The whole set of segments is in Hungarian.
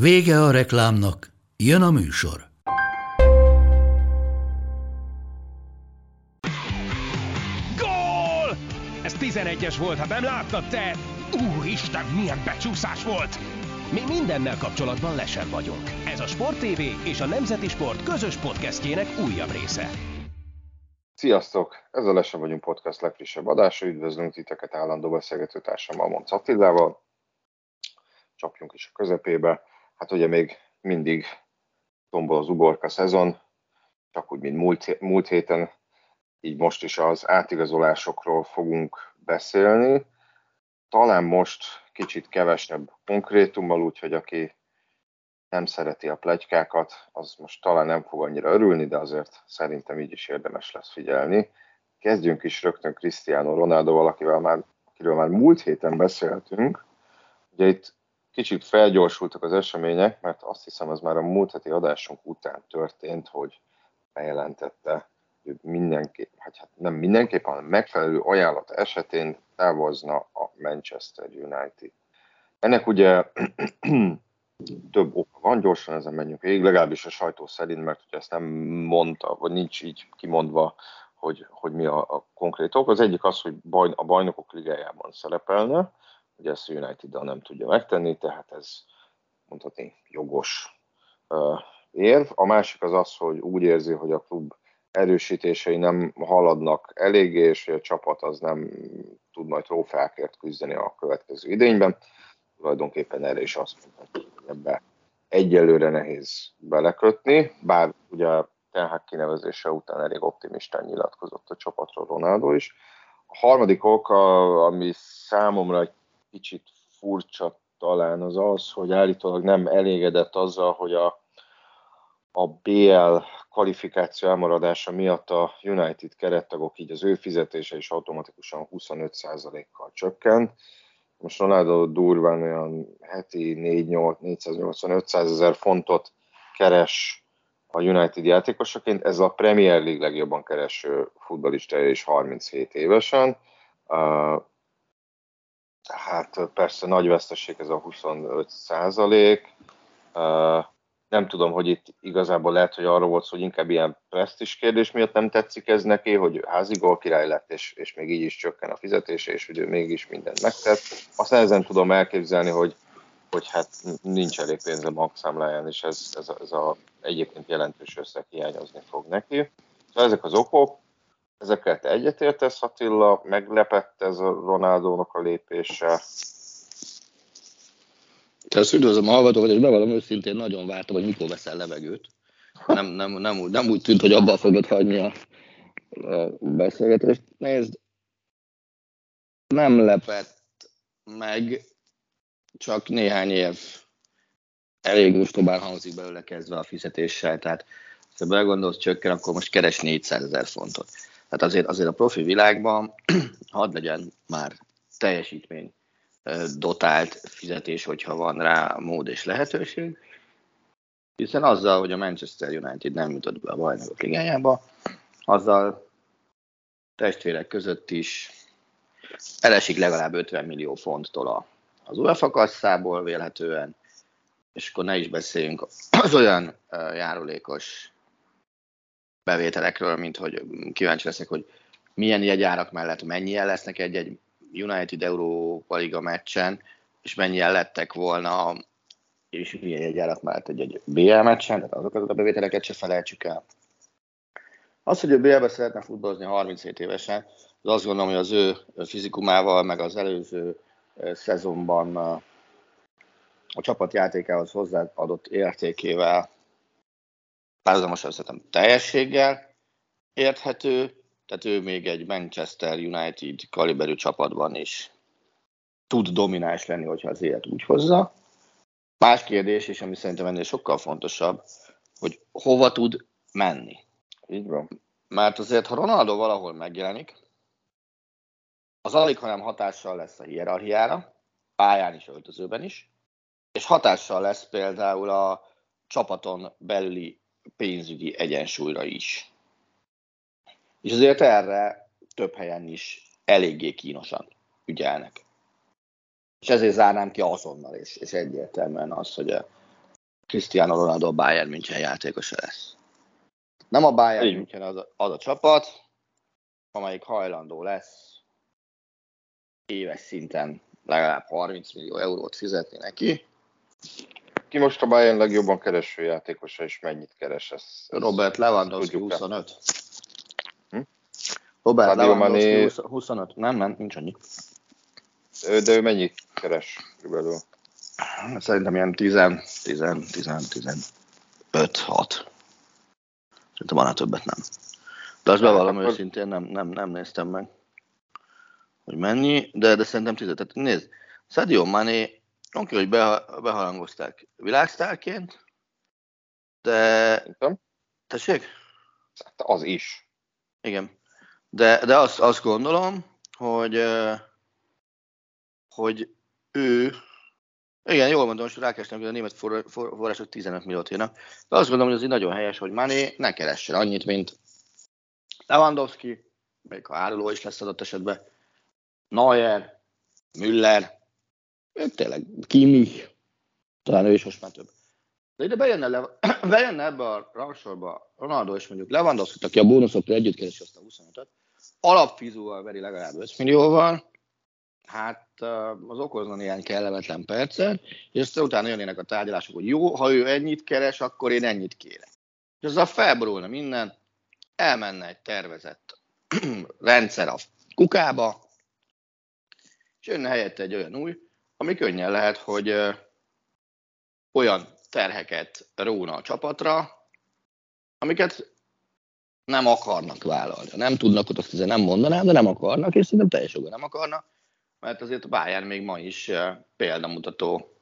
Vége a reklámnak, jön a műsor. Gól! Ez 11-es volt, ha nem láttad te! Úristen, milyen becsúszás volt! Mi mindennel kapcsolatban lesen vagyunk. Ez a Sport TV és a Nemzeti Sport közös podcastjének újabb része. Sziasztok! Ez a Lesen vagyunk podcast legfrissebb adása. Üdvözlünk titeket állandó beszélgető társammal, Monc Attilával. Csapjunk is a közepébe. Hát ugye még mindig tombol az uborka szezon, csak úgy, mint múlt, múlt héten, így most is az átigazolásokról fogunk beszélni. Talán most kicsit kevesebb konkrétummal, úgyhogy aki nem szereti a plegykákat, az most talán nem fog annyira örülni, de azért szerintem így is érdemes lesz figyelni. Kezdjünk is rögtön Cristiano Ronaldo, akivel már, akiről már múlt héten beszéltünk. Ugye itt kicsit felgyorsultak az események, mert azt hiszem, ez már a múlt heti adásunk után történt, hogy bejelentette, hogy mindenképp, hát, nem mindenképp, hanem megfelelő ajánlat esetén távozna a Manchester United. Ennek ugye több oka van, gyorsan ezen menjünk végig, legalábbis a sajtó szerint, mert ugye ezt nem mondta, vagy nincs így kimondva, hogy, hogy mi a, a konkrét ok. Az egyik az, hogy baj, a bajnokok ligájában szerepelne, Ugye ezt a united nem tudja megtenni, tehát ez mondhatni jogos érv. A másik az az, hogy úgy érzi, hogy a klub erősítései nem haladnak eléggé, és hogy a csapat az nem tud majd trófeákért küzdeni a következő idényben. Tulajdonképpen erre is azt mondhatjuk, hogy ebbe egyelőre nehéz belekötni, bár ugye Ten kinevezése után elég optimistán nyilatkozott a csapatról Ronaldo is. A harmadik ok, ami számomra egy kicsit furcsa talán az az, hogy állítólag nem elégedett azzal, hogy a, a BL kvalifikáció elmaradása miatt a United kerettagok, így az ő fizetése is automatikusan 25%-kal csökkent. Most Ronaldo durván olyan heti 485 ezer fontot keres a United játékosaként. Ez a Premier League legjobban kereső futballistája is 37 évesen. Hát persze nagy veszteség ez a 25 százalék. Nem tudom, hogy itt igazából lehet, hogy arról volt szó, hogy inkább ilyen presztis kérdés miatt nem tetszik ez neki, hogy házi király lett, és, és még így is csökken a fizetése, és hogy ő mégis mindent megtett. Azt nehezen tudom elképzelni, hogy, hogy hát nincs elég pénz a bankszámláján, és ez, ez, a, ez a egyébként jelentős összeg hiányozni fog neki. Szóval ezek az okok, Ezeket egyetértesz, Attila? Meglepett ez a Ronaldónak a lépése? Ezt üdvözlöm a hallgatókat, és bevallom őszintén nagyon vártam, hogy mikor veszel levegőt. Nem, nem, nem, úgy, nem úgy tűnt, hogy abban fogod hagyni a, beszélgetést. Nézd, nem lepett meg, csak néhány év elég ostobán hangzik belőle kezdve a fizetéssel, tehát ha belegondolsz, csökken, akkor most keres 400 ezer fontot. Tehát azért, azért a profi világban hadd legyen már teljesítmény dotált fizetés, hogyha van rá mód és lehetőség. Hiszen azzal, hogy a Manchester United nem jutott be a bajnokok ligájába, azzal testvérek között is elesik legalább 50 millió fonttól az UEFA kasszából vélhetően, és akkor ne is beszéljünk az olyan járulékos bevételekről, mint hogy kíváncsi leszek, hogy milyen jegyárak mellett mennyien lesznek egy-egy United Európa Liga meccsen, és mennyien lettek volna, és milyen jegyárak mellett egy-egy BL meccsen, tehát azokat a bevételeket se felejtsük el. Az, hogy a BL-be szeretne futballozni 37 évesen, az azt gondolom, hogy az ő fizikumával, meg az előző szezonban a csapatjátékához hozzáadott értékével párhuzamosan szerintem teljességgel érthető, tehát ő még egy Manchester United kaliberű csapatban is tud domináns lenni, hogyha az élet úgy hozza. Más kérdés, és ami szerintem ennél sokkal fontosabb, hogy hova tud menni. Így van. Mert azért, ha Ronaldo valahol megjelenik, az alig, hanem hatással lesz a hierarchiára, pályán is, öltözőben is, és hatással lesz például a csapaton belüli pénzügyi egyensúlyra is. És azért erre több helyen is eléggé kínosan ügyelnek. És ezért zárnám ki azonnal, és, és egyértelműen az, hogy a Cristiano Ronaldo a Bayern München játékosa lesz. Nem a Bayern München az a, az a csapat, amelyik hajlandó lesz éves szinten legalább 30 millió eurót fizetni neki. Ki most a Bayern legjobban kereső játékosa, és mennyit keres? Ez, ez Robert Lewandowski 25. Hm? Robert Sadio Lewandowski Mané- 20 25. Nem, nem, nincs annyi. De ő mennyit keres körülbelül? Szerintem ilyen 10, 10, 10, 15, 6. Szerintem annál többet nem. De azt bevallom akkor- őszintén, nem, nem, nem néztem meg, hogy mennyi, de, de szerintem 10. Tehát nézd, Sadio Mané, oké, hogy beha, beharangozták világsztárként, de... Szerintem. Tessék? Hát az is. Igen. De, de azt, azt gondolom, hogy, hogy ő, igen, jól mondom, most rákerestem, hogy a német for- for- források 15 milliót írnak, de azt gondolom, hogy az így nagyon helyes, hogy Mané ne keressen annyit, mint Lewandowski, még ha áruló is lesz adott esetben, Neuer, Müller, tényleg Kimmich, talán ő is most már több. De ide bejönne, le, bejönne ebbe a rangsorba Ronaldo és mondjuk Lewandowski, aki a bónuszokkal együtt keresi azt a 25-öt, alapfizúval veri legalább 5 millióval, hát az okozna néhány kellemetlen percet, és aztán utána jönnének a tárgyalások, hogy jó, ha ő ennyit keres, akkor én ennyit kérek. És azzal felborulna minden, elmenne egy tervezett rendszer a kukába, és jönne helyette egy olyan új, ami könnyen lehet, hogy olyan terheket róna a csapatra, amiket nem akarnak vállalni. Nem tudnak, ott azt azért nem mondanám, de nem akarnak, és szerintem teljes jogban nem akarnak, mert azért a Bayern még ma is példamutató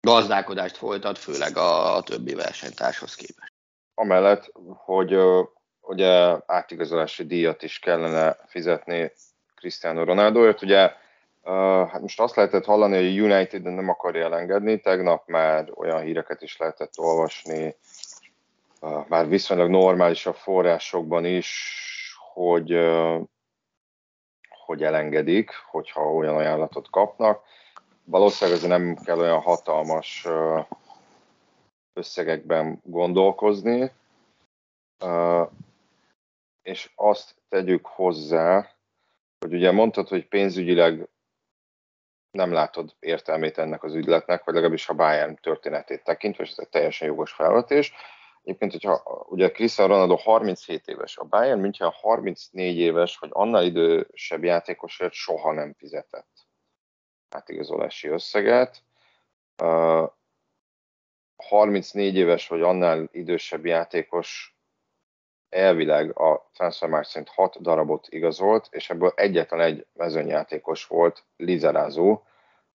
gazdálkodást folytat, főleg a, többi versenytárshoz képest. Amellett, hogy ugye átigazolási díjat is kellene fizetni Cristiano Ronaldoért. Ugye hát most azt lehetett hallani, hogy a United nem akarja elengedni, tegnap már olyan híreket is lehetett olvasni, már viszonylag normális a forrásokban is, hogy, hogy elengedik, hogyha olyan ajánlatot kapnak. Valószínűleg ez nem kell olyan hatalmas összegekben gondolkozni, és azt tegyük hozzá, hogy ugye mondtad, hogy pénzügyileg nem látod értelmét ennek az ügyletnek, vagy legalábbis a Bayern történetét tekintve, és ez egy teljesen jogos felvetés. Egyébként, hogyha ugye Cristiano Ronaldo 37 éves, a Bayern München 34 éves, vagy annál idősebb játékosért soha nem fizetett átigazolási összeget. Uh, 34 éves vagy annál idősebb játékos elvileg a Transfermarkt szerint 6 darabot igazolt, és ebből egyetlen egy mezőnyjátékos volt, Lizarázó,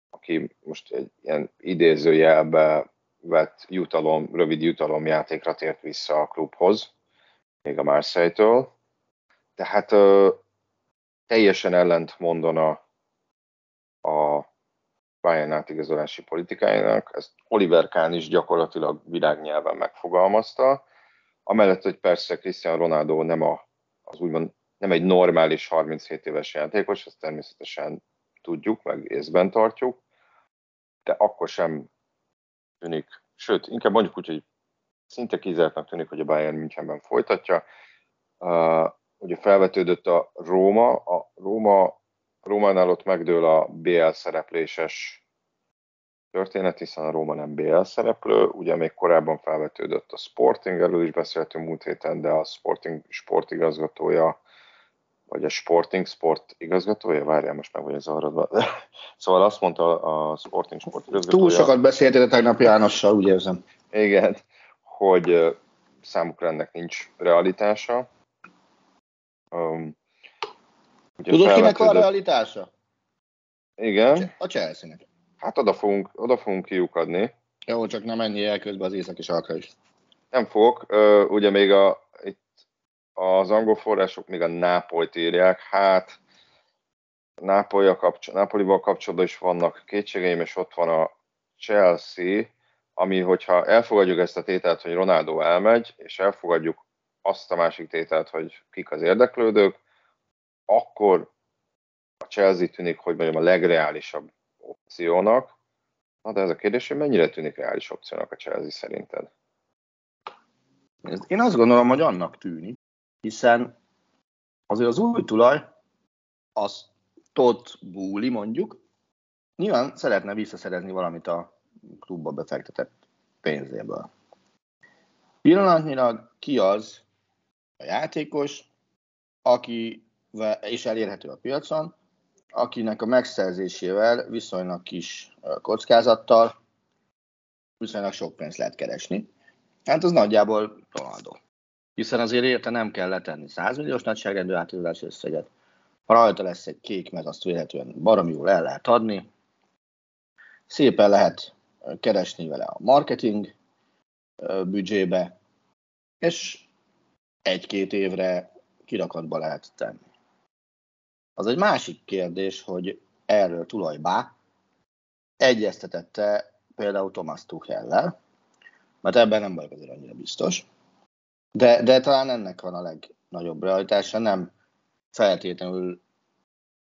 aki most egy ilyen idézőjelbe vett jutalom, rövid jutalomjátékra tért vissza a klubhoz, még a Marseille-től. Tehát ö, teljesen ellent mondana a Bayern átigazolási politikájának. Ezt Oliver Kahn is gyakorlatilag világnyelven megfogalmazta. Amellett, hogy persze Cristiano Ronaldo nem, a, az úgymond, nem egy normális 37 éves játékos, ezt természetesen tudjuk, meg észben tartjuk, de akkor sem tűnik, sőt, inkább mondjuk úgy, hogy szinte kizártnak tűnik, hogy a Bayern Münchenben folytatja. Uh, ugye felvetődött a Róma, a Róma Rómánál ott megdől a BL szerepléses történet, hiszen a Róma nem BL szereplő, ugye még korábban felvetődött a Sporting, erről is beszéltünk múlt héten, de a Sporting sportigazgatója, vagy a Sporting sport igazgatója, várjál, most meg vagy az arradban. szóval azt mondta a Sporting sport igazgatója. Túl sokat beszéltél tegnap Jánossal, úgy érzem. Igen, hogy számukra ennek nincs realitása. Um, Tudod, kinek van realitása? Igen. A Chelsea-nek. Hát oda fogunk, oda fogunk kiukadni. Jó, csak nem ennyi el közben az északi sarkra is. Nem fogok. Ugye még a, itt az angol források még a Nápolyt írják. Hát Nápolyval kapcsolatban, kapcsolatban is vannak kétségeim, és ott van a Chelsea, ami, hogyha elfogadjuk ezt a tételt, hogy Ronaldo elmegy, és elfogadjuk azt a másik tételt, hogy kik az érdeklődők, akkor a Chelsea tűnik, hogy mondjam, a legreálisabb opciónak. Na de ez a kérdés, hogy mennyire tűnik reális opciónak a Chelsea szerinted? Én azt gondolom, hogy annak tűnik, hiszen azért az új tulaj, az Todd Búli mondjuk, nyilván szeretne visszaszerezni valamit a klubba befektetett pénzéből. Pillanatnyilag ki az a játékos, aki és elérhető a piacon, akinek a megszerzésével viszonylag kis kockázattal viszonylag sok pénzt lehet keresni. Hát az nagyjából Ronaldo. Hiszen azért érte nem kell letenni 100 milliós nagyságrendű átírás összeget. Ha rajta lesz egy kék, meg azt véletlenül baromi jól el lehet adni. Szépen lehet keresni vele a marketing büdzsébe, és egy-két évre kirakatba lehet tenni. Az egy másik kérdés, hogy erről tulajbá egyeztetette például Thomas Tuchellel, mert ebben nem vagyok azért annyira biztos. De, de talán ennek van a legnagyobb realitása, nem feltétlenül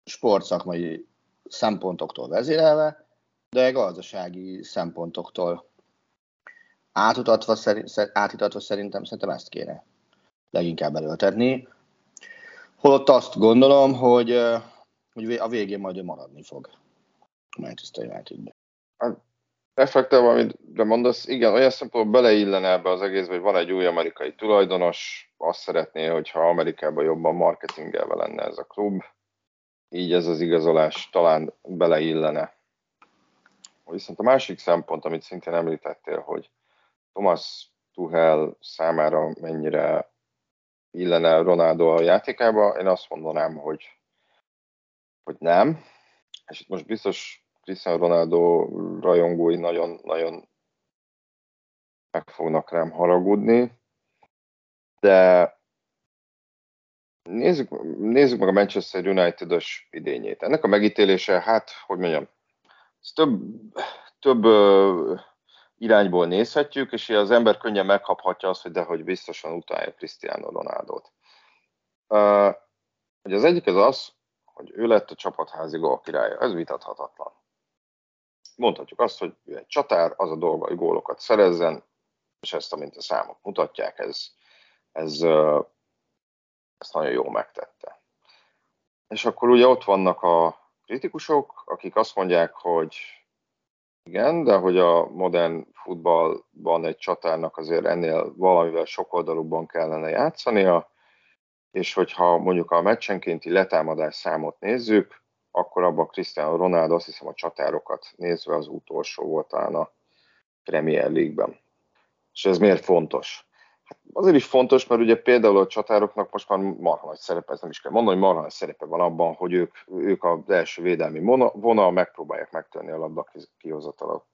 sportszakmai szempontoktól vezérelve, de gazdasági szempontoktól átutatva, átítatva szerintem, szerintem ezt kéne leginkább előtetni. Holott azt gondolom, hogy, hogy a végén majd ő maradni fog a Manchester Unitedbe. Hát, effektív, amit de mondasz, igen, olyan szempontból beleillene ebbe az egészbe, hogy van egy új amerikai tulajdonos, azt szeretné, hogyha Amerikában jobban marketingelve lenne ez a klub, így ez az igazolás talán beleillene. Viszont a másik szempont, amit szintén említettél, hogy Thomas Tuchel számára mennyire illene Ronaldo a játékába, én azt mondanám, hogy, hogy nem. És itt most biztos Cristiano Ronaldo rajongói nagyon-nagyon meg fognak rám haragudni, de nézzük, nézzük meg a Manchester United-ös idényét. Ennek a megítélése, hát, hogy mondjam, ez több, több irányból nézhetjük, és az ember könnyen megkaphatja azt, hogy de hogy biztosan utálja Cristiano Ronaldo-t. Uh, az egyik az az, hogy ő lett a csapatházi gólkirálya, ez vitathatatlan. Mondhatjuk azt, hogy ő egy csatár, az a dolga, hogy gólokat szerezzen, és ezt, amint a számok mutatják, ez, ez, uh, ezt nagyon jól megtette. És akkor ugye ott vannak a kritikusok, akik azt mondják, hogy igen, de hogy a modern futballban egy csatárnak azért ennél valamivel sokoldalúbban kellene játszania, és hogyha mondjuk a meccsenkénti letámadás számot nézzük, akkor abban Cristiano Ronaldo azt hiszem a csatárokat nézve az utolsó volt a Premier League-ben. És ez miért fontos? Azért is fontos, mert ugye például a csatároknak most már marha nagy szerepe, ez nem is kell mondani, marha nagy szerepe van abban, hogy ők, ők az első védelmi vonal, megpróbálják megtörni a labda kihozatalat.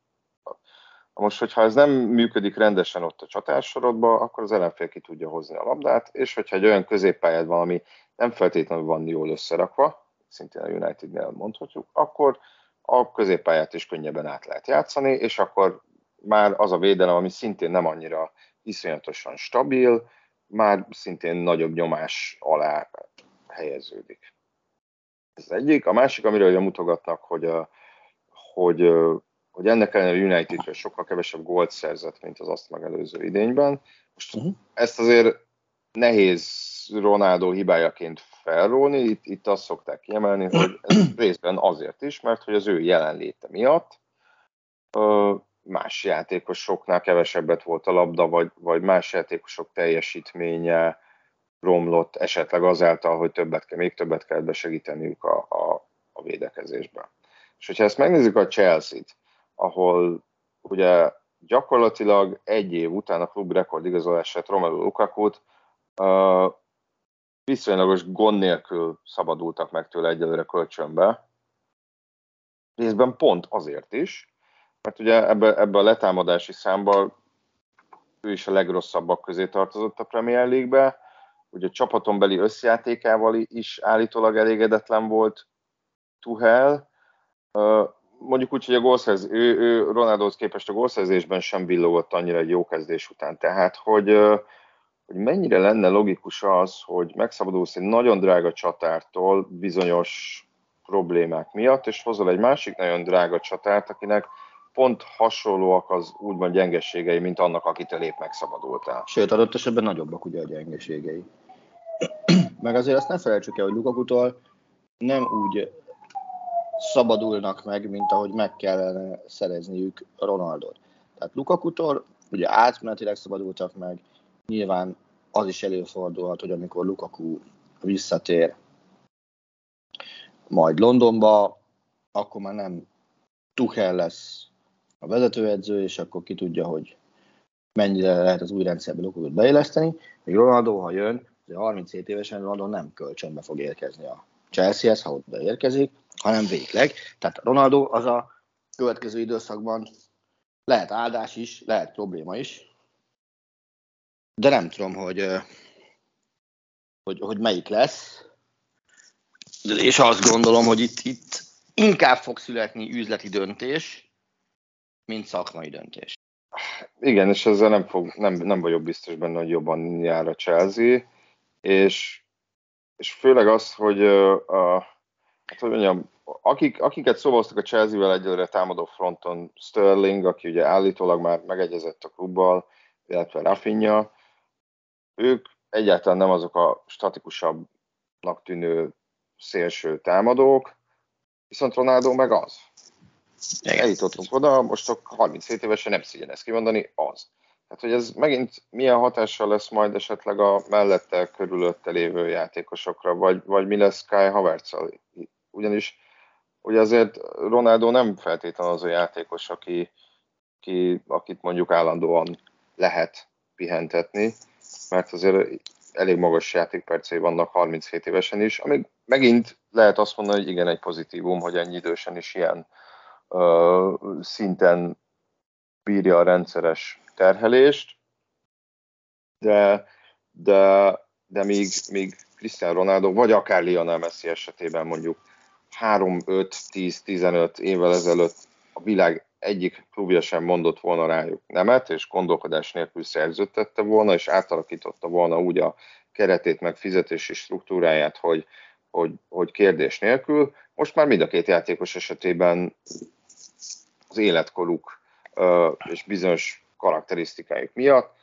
Most, hogyha ez nem működik rendesen ott a csatársorodban, akkor az ellenfél ki tudja hozni a labdát, és hogyha egy olyan középpályád van, ami nem feltétlenül van jól összerakva, szintén a Unitednél mondhatjuk, akkor a középpályát is könnyebben át lehet játszani, és akkor már az a védelem, ami szintén nem annyira iszonyatosan stabil, már szintén nagyobb nyomás alá helyeződik. Ez egyik. A másik, amiről mutogatnak, hogy, a, hogy, hogy ennek ellenére United sokkal kevesebb gólt szerzett, mint az azt megelőző idényben. Most uh-huh. ezt azért nehéz Ronaldo hibájaként felrólni, itt, itt azt szokták kiemelni, hogy ez részben azért is, mert hogy az ő jelenléte miatt más játékosoknál kevesebbet volt a labda, vagy, vagy más játékosok teljesítménye romlott, esetleg azáltal, hogy többet kell, még többet kell besegíteniük a, a, a védekezésben. És hogyha ezt megnézzük a Chelsea-t, ahol ugye gyakorlatilag egy év után a klub rekord igazolását Romelu Lukaku-t uh, viszonylagos gond nélkül szabadultak meg tőle egyelőre kölcsönbe, részben pont azért is, mert ugye ebbe, ebbe a letámadási számba ő is a legrosszabbak közé tartozott a Premier League-be, hogy a csapaton beli összjátékával is állítólag elégedetlen volt Tuhel. Mondjuk úgy, hogy a gólszerz, ő, ő Ronaldohoz képest a gólszerzésben sem villogott annyira egy jó kezdés után. Tehát, hogy, hogy mennyire lenne logikus az, hogy megszabadulsz egy nagyon drága csatártól bizonyos problémák miatt, és hozol egy másik nagyon drága csatárt, akinek pont hasonlóak az úgymond gyengeségei, mint annak, akitől épp megszabadultál. Sőt, adott esetben nagyobbak ugye a gyengeségei. Meg azért azt nem felejtsük el, hogy Lukakutól nem úgy szabadulnak meg, mint ahogy meg kellene szerezniük Ronaldot. Tehát Lukakutól ugye átmenetileg szabadultak meg, nyilván az is előfordulhat, hogy amikor Lukaku visszatér majd Londonba, akkor már nem Tuchel lesz a vezetőedző, és akkor ki tudja, hogy mennyire lehet az új rendszerbe Lukakut beilleszteni. Még Ronaldo, ha jön, 37 évesen Ronaldo nem kölcsönbe fog érkezni a Chelseahez, ha oda érkezik, hanem végleg. Tehát Ronaldo az a következő időszakban lehet áldás is, lehet probléma is, de nem tudom, hogy, hogy, hogy melyik lesz. És azt gondolom, hogy itt, itt inkább fog születni üzleti döntés, mint szakmai döntés. Igen, és ezzel nem, fog, nem, nem vagyok biztos benne, hogy jobban jár a Chelsea, és, és főleg az, hogy a, hát hogy mondjam, akik, akiket szóvaztak a Chelsea-vel egyelőre támadó fronton, Sterling, aki ugye állítólag már megegyezett a klubbal, illetve Rafinha, ők egyáltalán nem azok a statikusabbnak tűnő szélső támadók, viszont Ronaldo meg az. Igen. Eljutottunk oda, most csak 37 évesen nem szégyen ezt kimondani, az. Tehát, hogy ez megint milyen hatással lesz majd esetleg a mellette, körülötte lévő játékosokra, vagy, vagy mi lesz Kai havertz Ugyanis ugye azért Ronaldo nem feltétlenül az a játékos, aki, aki, akit mondjuk állandóan lehet pihentetni, mert azért elég magas játékpercei vannak 37 évesen is, ami megint lehet azt mondani, hogy igen, egy pozitívum, hogy ennyi idősen is ilyen szinten bírja a rendszeres terhelést, de, de, de még, még Cristiano Ronaldo, vagy akár Lionel Messi esetében mondjuk 3, 5, 10, 15 évvel ezelőtt a világ egyik klubja sem mondott volna rájuk nemet, és gondolkodás nélkül szerződtette volna, és átalakította volna úgy a keretét, meg fizetési struktúráját, hogy, hogy, hogy kérdés nélkül. Most már mind a két játékos esetében az életkoruk és bizonyos karakterisztikáik miatt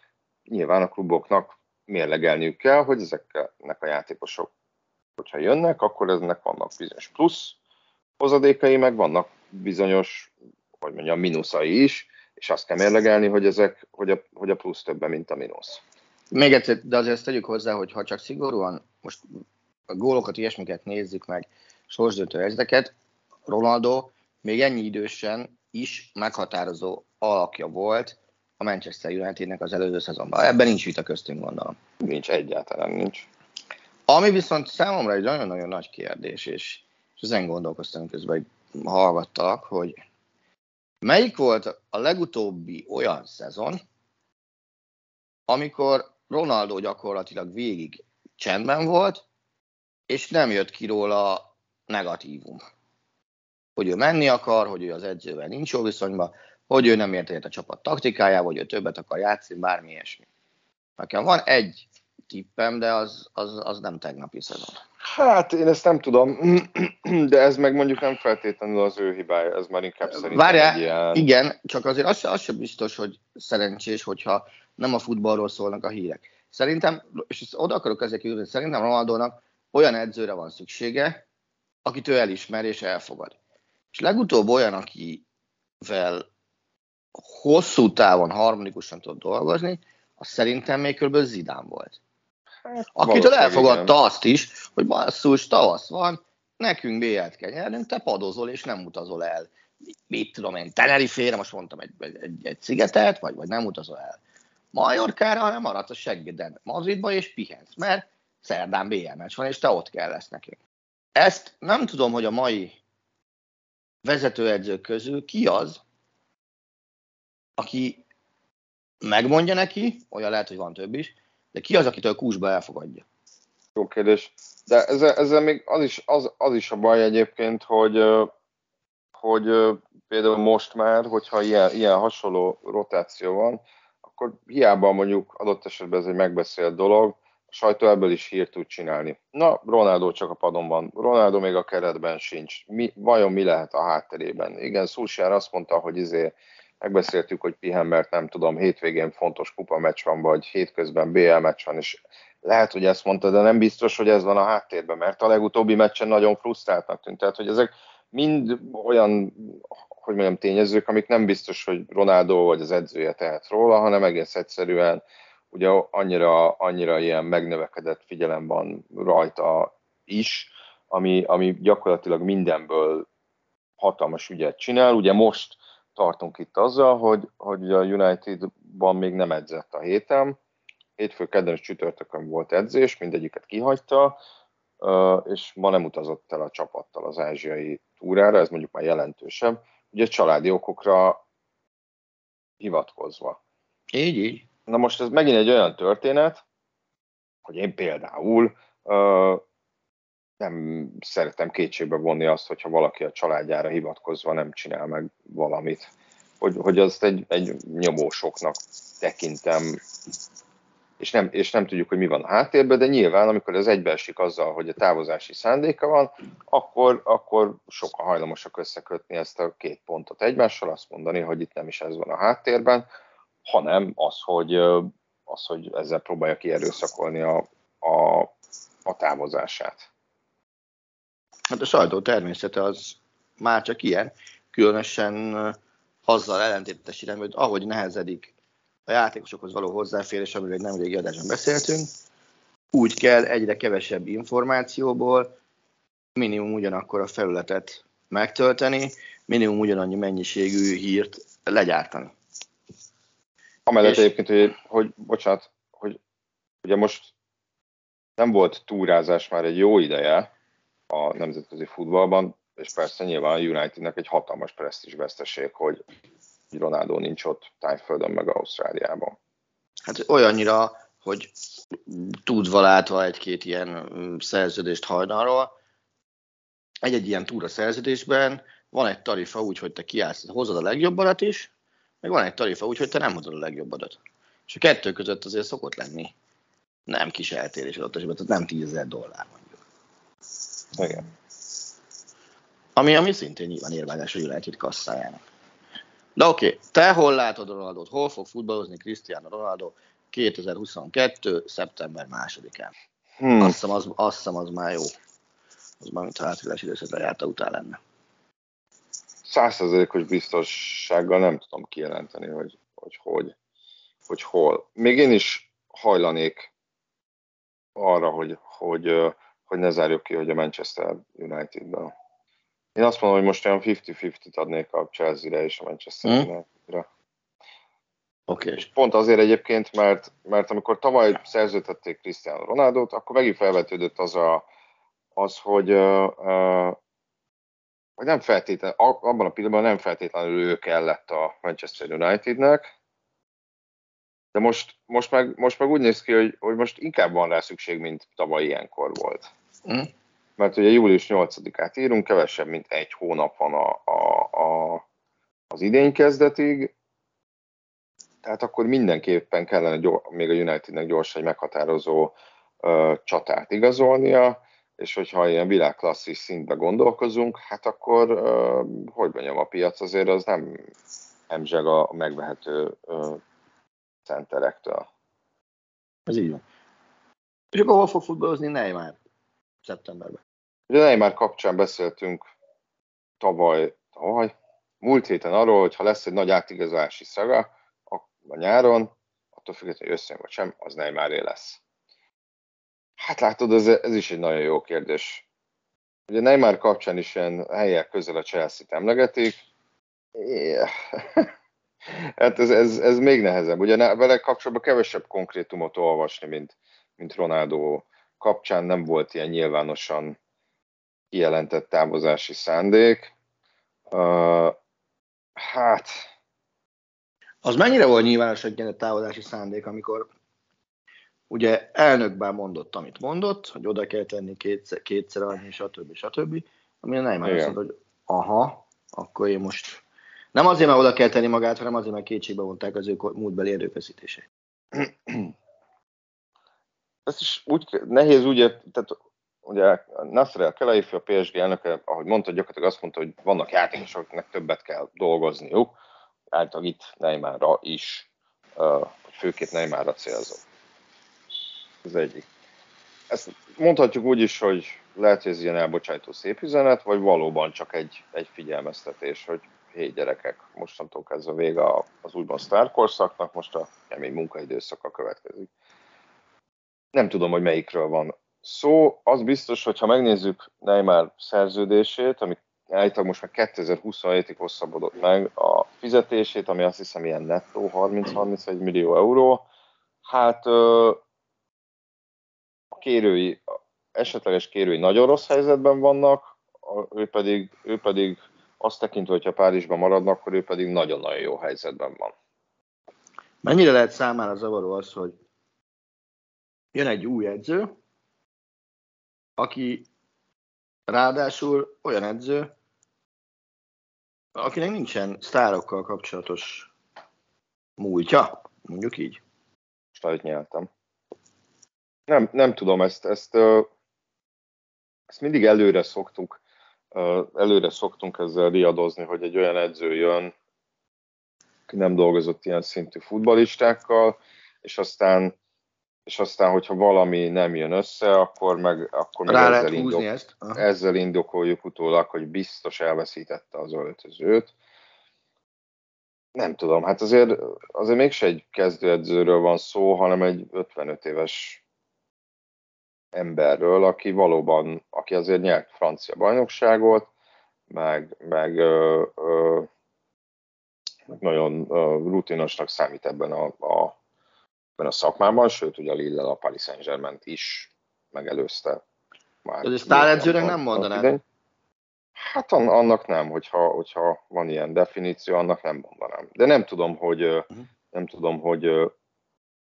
nyilván a kluboknak mérlegelniük kell, hogy ezeknek a játékosok, hogyha jönnek, akkor eznek vannak bizonyos plusz hozadékai, meg vannak bizonyos, hogy mondjam, mínuszai is, és azt kell mérlegelni, hogy, ezek, hogy, a, hogy a plusz többen, mint a mínusz. Még egyszer, de azért ezt tegyük hozzá, hogy ha csak szigorúan most a gólokat, ilyesmiket nézzük meg, sorsdöntő helyzeteket, Ronaldo még ennyi idősen is meghatározó alakja volt a Manchester Unitednek az előző szezonban. Ebben nincs vita köztünk, gondolom. Nincs, egyáltalán nincs. Ami viszont számomra egy nagyon-nagyon nagy kérdés, és, ezen gondolkoztam közben, hogy hallgattak, hogy melyik volt a legutóbbi olyan szezon, amikor Ronaldo gyakorlatilag végig csendben volt, és nem jött ki róla negatívum. Hogy ő menni akar, hogy ő az edzővel nincs jó viszonyban, hogy ő nem ért egyet a csapat taktikájával, hogy ő többet akar játszani, bármi ilyesmi. Nekem van egy tippem, de az, az, az nem tegnapi szezon. Hát én ezt nem tudom, de ez meg mondjuk nem feltétlenül az ő hibája, ez már inkább szerintem Várjál, egy ilyen... igen, csak azért az, az sem biztos, hogy szerencsés, hogyha nem a futballról szólnak a hírek. Szerintem, és oda akarok ezek hogy szerintem Ronaldónak olyan edzőre van szüksége, akit ő elismer és elfogad. És legutóbb olyan, akivel hosszú távon harmonikusan tud dolgozni, az szerintem még kb. Zidán volt. Hát, Akitől elfogadta igen. azt is, hogy basszus, tavasz van, nekünk B-et kell nyernünk, te padozol és nem utazol el. Mit tudom én, Tenerifére, most mondtam egy, egy, egy szigetet, vagy, vagy nem utazol el Majorkára, hanem maradsz a seggeden Madridba, és pihensz, mert szerdán BL meccs van, és te ott kell lesz nekünk. Ezt nem tudom, hogy a mai vezetőedzők közül ki az, aki megmondja neki, olyan lehet, hogy van több is, de ki az, akitől kúsba elfogadja? Jó kérdés. De ezzel, ezzel még az is, az, az is a baj egyébként, hogy, hogy például most már, hogyha ilyen, ilyen hasonló rotáció van, akkor hiába mondjuk adott esetben ez egy megbeszélt dolog, a sajtó ebből is hírt tud csinálni. Na, Ronaldo csak a padon van. Ronaldo még a keretben sincs. Mi, vajon mi lehet a hátterében? Igen, Szulsár azt mondta, hogy izé, megbeszéltük, hogy pihen, mert nem tudom, hétvégén fontos kupa meccs van, vagy hétközben BL meccs van, és lehet, hogy ezt mondta, de nem biztos, hogy ez van a háttérben, mert a legutóbbi meccsen nagyon frusztráltnak tűnt. Tehát, hogy ezek mind olyan, hogy mondjam, tényezők, amik nem biztos, hogy Ronaldo vagy az edzője tehet róla, hanem egész egyszerűen ugye annyira, annyira ilyen megnövekedett figyelem van rajta is, ami, ami gyakorlatilag mindenből hatalmas ügyet csinál. Ugye most tartunk itt azzal, hogy, hogy a Unitedban még nem edzett a héten, hétfő, kedden és csütörtökön volt edzés, mindegyiket kihagyta, és ma nem utazott el a csapattal az ázsiai túrára, ez mondjuk már jelentősebb, ugye családi okokra hivatkozva. Így, így. Na most ez megint egy olyan történet, hogy én például uh, nem szeretem kétségbe vonni azt, hogyha valaki a családjára hivatkozva nem csinál meg valamit. Hogy, hogy azt egy, egy nyomósoknak tekintem, és nem, és nem tudjuk, hogy mi van a háttérben, de nyilván, amikor ez egybeesik azzal, hogy a távozási szándéka van, akkor, akkor sokan hajlamosak összekötni ezt a két pontot egymással, azt mondani, hogy itt nem is ez van a háttérben, hanem az, hogy, az, hogy ezzel próbálja kierőszakolni a, a, a távozását. Hát a sajtó természete az már csak ilyen, különösen azzal ellentétes irányba, hogy ahogy nehezedik a játékosokhoz való hozzáférés, amiről egy nem régi adásban beszéltünk, úgy kell egyre kevesebb információból minimum ugyanakkor a felületet megtölteni, minimum ugyanannyi mennyiségű hírt legyártani. Amellett és... egyébként, hogy, hogy, bocsánat, hogy ugye most nem volt túrázás már egy jó ideje a nemzetközi futballban, és persze nyilván a Unitednek egy hatalmas presztis veszteség, hogy Ronaldo nincs ott Tájföldön meg Ausztráliában. Hát olyannyira, hogy tudva látva egy-két ilyen mm, szerződést hajnalról, egy-egy ilyen túra szerződésben van egy tarifa úgy, hogy te kiállsz, hozod a legjobbadat is, meg van egy tarifa úgy, hogy te nem hozod a legjobbadat. És a kettő között azért szokott lenni nem kis eltérés adott esetben, tehát nem 10 ezer dollár mondjuk. Igen. Ami, ami szintén nyilván érványos a United kasszájának. De oké, okay, te hol látod Ronaldot? Hol fog futballozni Cristiano Ronaldo 2022. szeptember másodikán? Hmm. Azt, hiszem, az, azt hiszem, az már jó. Az már, mint hátrélás időszakra járta után lenne. Százszerzelékos biztossággal nem tudom kijelenteni, hogy, hogy, hogy, hogy hol. Még én is hajlanék arra, hogy, hogy, hogy ne zárjuk ki, hogy a Manchester United-ben. Én azt mondom, hogy most olyan 50-50-t adnék a Chelsea-re és a Manchester hmm. United-re. Okay. És pont azért egyébként, mert, mert amikor tavaly szerződtették Cristiano Ronaldo-t, akkor megint felvetődött az, a, az hogy, uh, uh, hogy nem feltétlen, abban a pillanatban nem feltétlenül ő kellett a Manchester Unitednek, de most, most, meg, most meg úgy néz ki, hogy, hogy most inkább van rá szükség, mint tavaly ilyenkor volt. Mm. Mert ugye július 8-át írunk, kevesebb, mint egy hónap van a, a, a, az idény kezdetig, tehát akkor mindenképpen kellene gyor, még a Unitednek gyorsan egy meghatározó ö, csatát igazolnia, és hogyha ilyen világklasszis szintbe gondolkozunk, hát akkor, hogy mondjam, a piac azért az nem, nem zseg a megvehető centerektől. Ez így van. És akkor hol fog futballozni Neymar szeptemberben? Ugye Neymar kapcsán beszéltünk tavaly, tavaly, múlt héten arról, hogy ha lesz egy nagy átigazolási szaga a, a nyáron, attól függetlenül, hogy összejön vagy sem, az Neymaré lesz. Hát látod, ez, ez is egy nagyon jó kérdés. Ugye Neymar kapcsán is ilyen helyek közel a Chelsea-t emlegetik. Yeah. Hát ez, ez, ez még nehezebb. Ugye vele kapcsolatban kevesebb konkrétumot olvasni, mint, mint Ronaldo kapcsán nem volt ilyen nyilvánosan kijelentett távozási szándék. Uh, hát... Az mennyire volt nyilvános egy ilyen távozási szándék, amikor ugye elnökben mondott, amit mondott, hogy oda kell tenni kétszer, kétszer annyi, stb. stb. Ami nem azt mondta, hogy aha, akkor én most nem azért, mert oda kell tenni magát, hanem azért, mert kétségbe vonták az ő múltbeli erőfeszítését. Ezt is úgy, nehéz úgy, tehát ugye Nasser el Kelaifi, a PSG elnöke, ahogy mondta, gyakorlatilag azt mondta, hogy vannak játékosok, akiknek többet kell dolgozniuk, általában itt Neymarra is, főként Neymarra célzó. Ez egyik. Ezt mondhatjuk úgy is, hogy lehet, hogy ez ilyen elbocsájtó szép üzenet, vagy valóban csak egy, egy figyelmeztetés, hogy hé gyerekek, mostantól kezdve vége az úgymond sztárkorszaknak, most a kemény munkaidőszaka következik. Nem tudom, hogy melyikről van szó. Az biztos, hogy ha megnézzük Neymar szerződését, ami állítólag most már 2027-ig hosszabbodott meg a fizetését, ami azt hiszem ilyen nettó 30-31 millió euró, hát kérői, esetleges kérői nagyon rossz helyzetben vannak, ő pedig, ő pedig azt tekintve, hogyha Párizsban maradnak, akkor ő pedig nagyon-nagyon jó helyzetben van. Mennyire lehet számára zavaró az, hogy jön egy új edző, aki ráadásul olyan edző, akinek nincsen sztárokkal kapcsolatos múltja, mondjuk így. Most nyeltem. Nem, nem tudom, ezt, ezt, ezt mindig előre szoktuk, előre szoktunk ezzel riadozni, hogy egy olyan edző jön, aki nem dolgozott ilyen szintű futbalistákkal, és aztán és aztán, hogyha valami nem jön össze, akkor meg, akkor meg ezzel, indok, ezt. ezzel indokoljuk utólag, hogy biztos elveszítette az öltözőt. Nem tudom, hát azért, azért mégse egy kezdőedzőről van szó, hanem egy 55 éves emberről, aki valóban, aki azért nyert francia bajnokságot, meg, meg, ö, ö, nagyon ö, rutinosnak számít ebben a, a ebben a szakmában, sőt, ugye a Lille a Paris Saint-Germain is megelőzte. Már Ez sztáredzőnek nem mondanád? Hát annak nem, hogyha, hogyha van ilyen definíció, annak nem mondanám. De nem tudom, hogy, uh-huh. nem tudom, hogy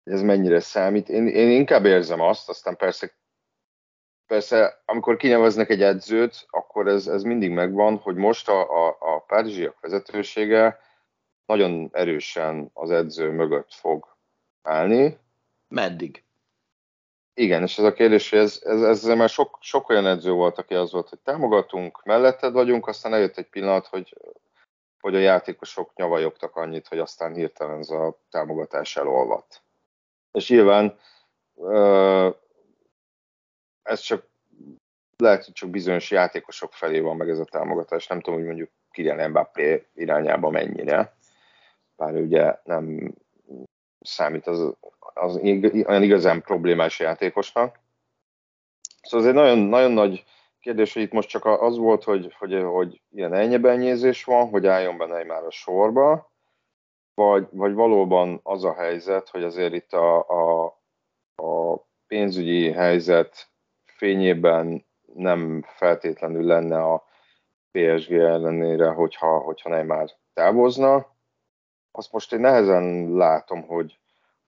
ez mennyire számít. Én, én inkább érzem azt, aztán persze, persze amikor kineveznek egy edzőt, akkor ez, ez mindig megvan, hogy most a, a, a párizsiak vezetősége nagyon erősen az edző mögött fog állni. Meddig? Igen, és ez a kérdés, hogy ez, ez, ezzel már sok, sok olyan edző volt, aki az volt, hogy támogatunk, melletted vagyunk, aztán eljött egy pillanat, hogy, hogy a játékosok nyavajogtak annyit, hogy aztán hirtelen ez a támogatás elolvadt. És nyilván ez csak lehet, hogy csak bizonyos játékosok felé van meg ez a támogatás. Nem tudom, hogy mondjuk Kylian Mbappé irányába mennyire. Bár ugye nem számít az, az olyan igazán problémás játékosnak. Szóval ez egy nagyon, nagyon nagy kérdés, hogy itt most csak az volt, hogy, hogy, hogy ilyen ennyibenyézés van, hogy álljon benne már a sorba, vagy, vagy valóban az a helyzet, hogy azért itt a, a, a pénzügyi helyzet fényében nem feltétlenül lenne a PSG ellenére, hogyha, hogyha Neymar távozna, azt most én nehezen látom, hogy,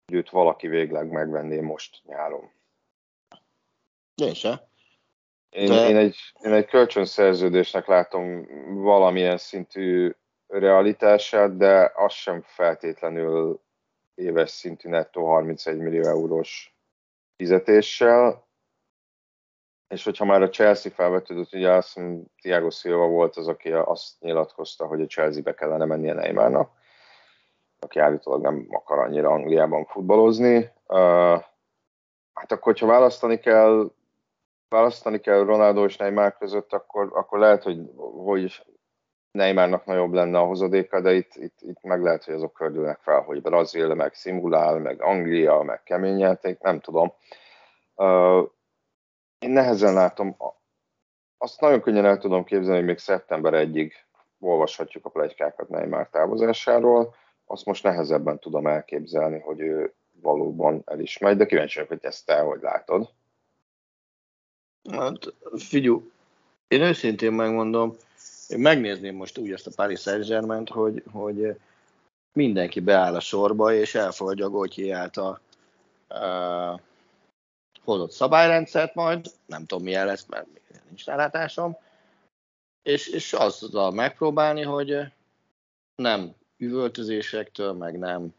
hogy őt valaki végleg megvenné most nyáron. Én se. Én, De... én, egy, én egy kölcsönszerződésnek látom valamilyen szintű realitását, de az sem feltétlenül éves szintű nettó 31 millió eurós fizetéssel. És hogyha már a Chelsea felvetődött, ugye azt mondja, Thiago Silva volt az, aki azt nyilatkozta, hogy a Chelsea-be kellene mennie Neymarnak aki állítólag nem akar annyira Angliában futballozni. Hát akkor, hogyha választani kell, választani kell Ronaldo és Neymar között, akkor, akkor lehet, hogy, hogy Neymarnak nagyobb lenne a hozadéka, de itt, itt, itt meg lehet, hogy azok kördülnek fel, hogy Brazil, meg szimulál, meg Anglia, meg kemény játék, nem tudom. Én nehezen látom, azt nagyon könnyen el tudom képzelni, hogy még szeptember egyig olvashatjuk a plegykákat Neymar távozásáról azt most nehezebben tudom elképzelni, hogy ő valóban el is megy, de kíváncsi vagyok, hogy ezt te hogy látod. Hát, figyú, én őszintén megmondom, én megnézném most úgy ezt a Paris Saint-Germain-t, hogy, hogy mindenki beáll a sorba, és elfogadja a uh, hozott szabályrendszert majd, nem tudom milyen lesz, mert nincs rálátásom, és, és azzal megpróbálni, hogy nem üvöltözésektől, meg nem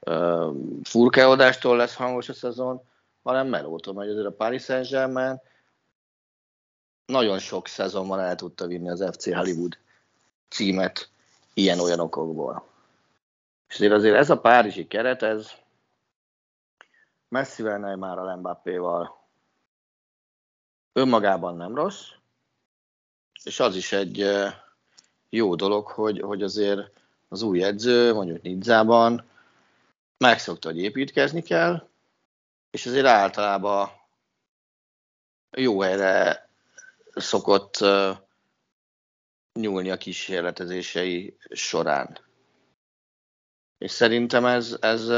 uh, lesz hangos a szezon, hanem melótól, mert azért a Paris Saint-Germain nagyon sok szezonban el tudta vinni az FC Hollywood címet ilyen-olyan okokból. És azért, azért ez a párizsi keret, ez messzivel már a Mbappéval önmagában nem rossz, és az is egy jó dolog, hogy, hogy azért az új edző, mondjuk Nidzában megszokta, hogy építkezni kell, és azért általában jó helyre szokott nyúlni a kísérletezései során. És szerintem ez, ez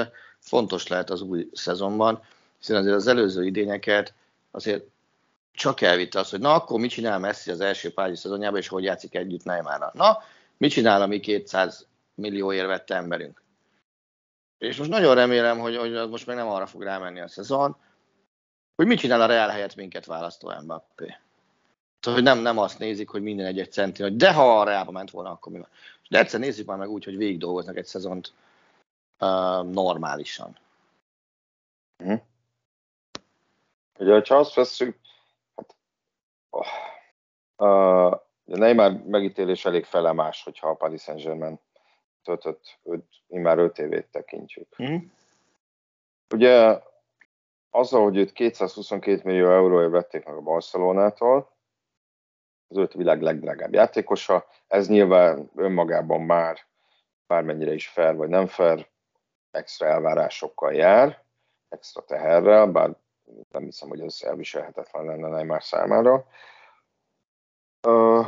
fontos lehet az új szezonban, hiszen azért az előző idényeket azért csak elvitte az, hogy na akkor mit csinál Messi az első pályai szezonjában, és hogy játszik együtt Neymarra. Na, mit csinál a mi 200 millió érvette emberünk? És most nagyon remélem, hogy, hogy most meg nem arra fog rámenni a szezon, hogy mit csinál a Real helyett minket választó Mbappé. Tehát, hogy nem, nem azt nézik, hogy minden egy-egy centi, hogy de ha a Realba ment volna, akkor mi van. De egyszer nézzük már meg úgy, hogy végig dolgoznak egy szezont uh, normálisan. Uh-huh. Ugye, ha azt veszünk, hát, oh, uh, Neymar megítélés elég felemás, hogyha a Paris Saint-Germain töltött öt, immár 5 évét tekintjük. Uh-huh. Ugye azzal, hogy őt 222 millió euróért vették meg a Barcelonától, az öt világ legdrágább játékosa, ez nyilván önmagában már bármennyire is fair vagy nem fair, extra elvárásokkal jár, extra teherrel, bár nem hiszem, hogy ez elviselhetetlen lenne Neymar számára. Uh,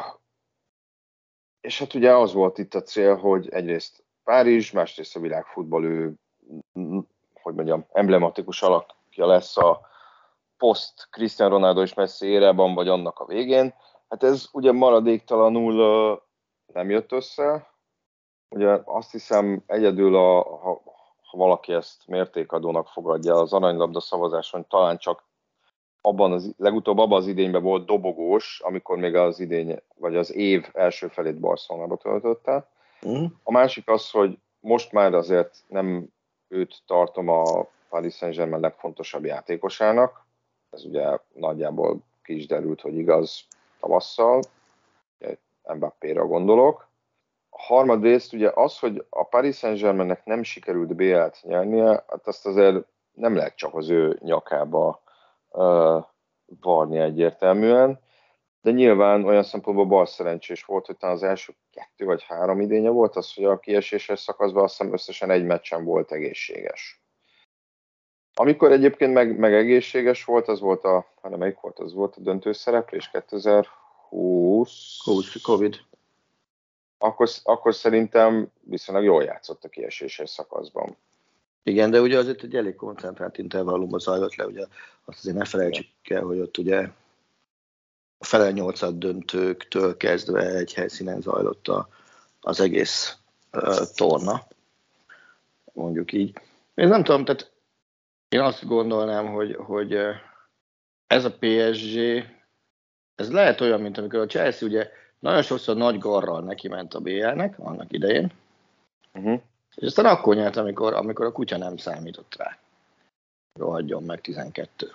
és hát ugye az volt itt a cél, hogy egyrészt Párizs, másrészt a világfutball ő, hogy mondjam, emblematikus alakja lesz a post Cristiano Ronaldo és Messi érában, vagy annak a végén. Hát ez ugye maradéktalanul uh, nem jött össze. Ugye azt hiszem egyedül, a, ha, ha valaki ezt mértékadónak fogadja, az aranylabda szavazáson talán csak abban az, legutóbb abban az idényben volt dobogós, amikor még az idény, vagy az év első felét Barcelonába töltötte. Mm. A másik az, hogy most már azért nem őt tartom a Paris Saint-Germain legfontosabb játékosának. Ez ugye nagyjából ki is derült, hogy igaz tavasszal, Mbappé-ra gondolok. Harmadrészt ugye az, hogy a Paris Saint-Germainnek nem sikerült BL-t nyernie, hát azt azért nem lehet csak az ő nyakába uh, varni egyértelműen, de nyilván olyan szempontból bal szerencsés volt, hogy talán az első kettő vagy három idénye volt az, hogy a kieséses szakaszban azt hiszem összesen egy meccsen volt egészséges. Amikor egyébként meg, meg egészséges volt, az volt a, hanem melyik volt, az volt a döntő szereplés 2020. Covid. Akkor, akkor szerintem viszonylag jól játszott a kieséses szakaszban. Igen, de ugye azért egy elég koncentrált intervallumban zajlott le, ugye azt azért ne felejtsük el, hogy ott ugye a fele nyolcad döntőktől kezdve egy helyszínen zajlott a, az egész uh, torna, mondjuk így. Én nem tudom, tehát én azt gondolnám, hogy, hogy ez a PSG, ez lehet olyan, mint amikor a Chelsea ugye nagyon sokszor nagy garral neki ment a BL-nek annak idején, uh-huh. és aztán akkor nyert, amikor, amikor a kutya nem számított rá. Rohadjon meg 12.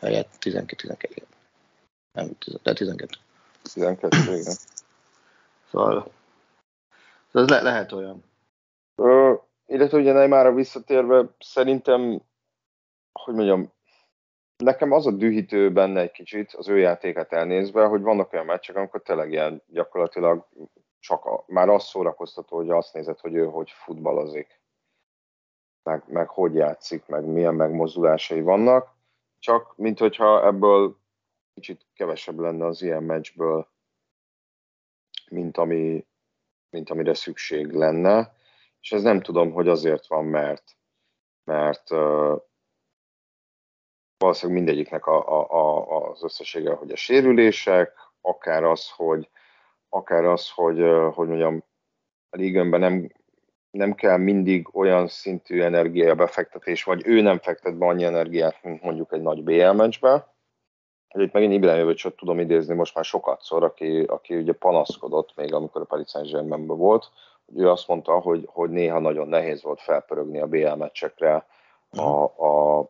Helyett 12-12. Nem, de 12. 12, igen. Szóval, szóval ez le, lehet olyan. Ö, illetve ugye Neymarra visszatérve, szerintem, hogy mondjam, nekem az a dühítő benne egy kicsit, az ő játékát elnézve, hogy vannak olyan meccsek, amikor tényleg ilyen gyakorlatilag csak a, már az szórakoztató, hogy azt nézed, hogy ő hogy futballozik, meg, meg hogy játszik, meg milyen megmozdulásai vannak, csak mint hogyha ebből kicsit kevesebb lenne az ilyen meccsből, mint, ami, mint amire szükség lenne. És ez nem tudom, hogy azért van, mert, mert valószínűleg mindegyiknek a, a, a, az összessége, hogy a sérülések, akár az, hogy akár az, hogy, hogy mondjam, a ligönben nem, nem kell mindig olyan szintű energia befektetés, vagy ő nem fektet be annyi energiát, mint mondjuk egy nagy BL meccsbe. Itt megint Ibrahimovic-ot tudom idézni most már sokat szor, aki, aki ugye panaszkodott még, amikor a Paris saint volt, hogy ő azt mondta, hogy, hogy néha nagyon nehéz volt felpörögni a BL meccsekre a, a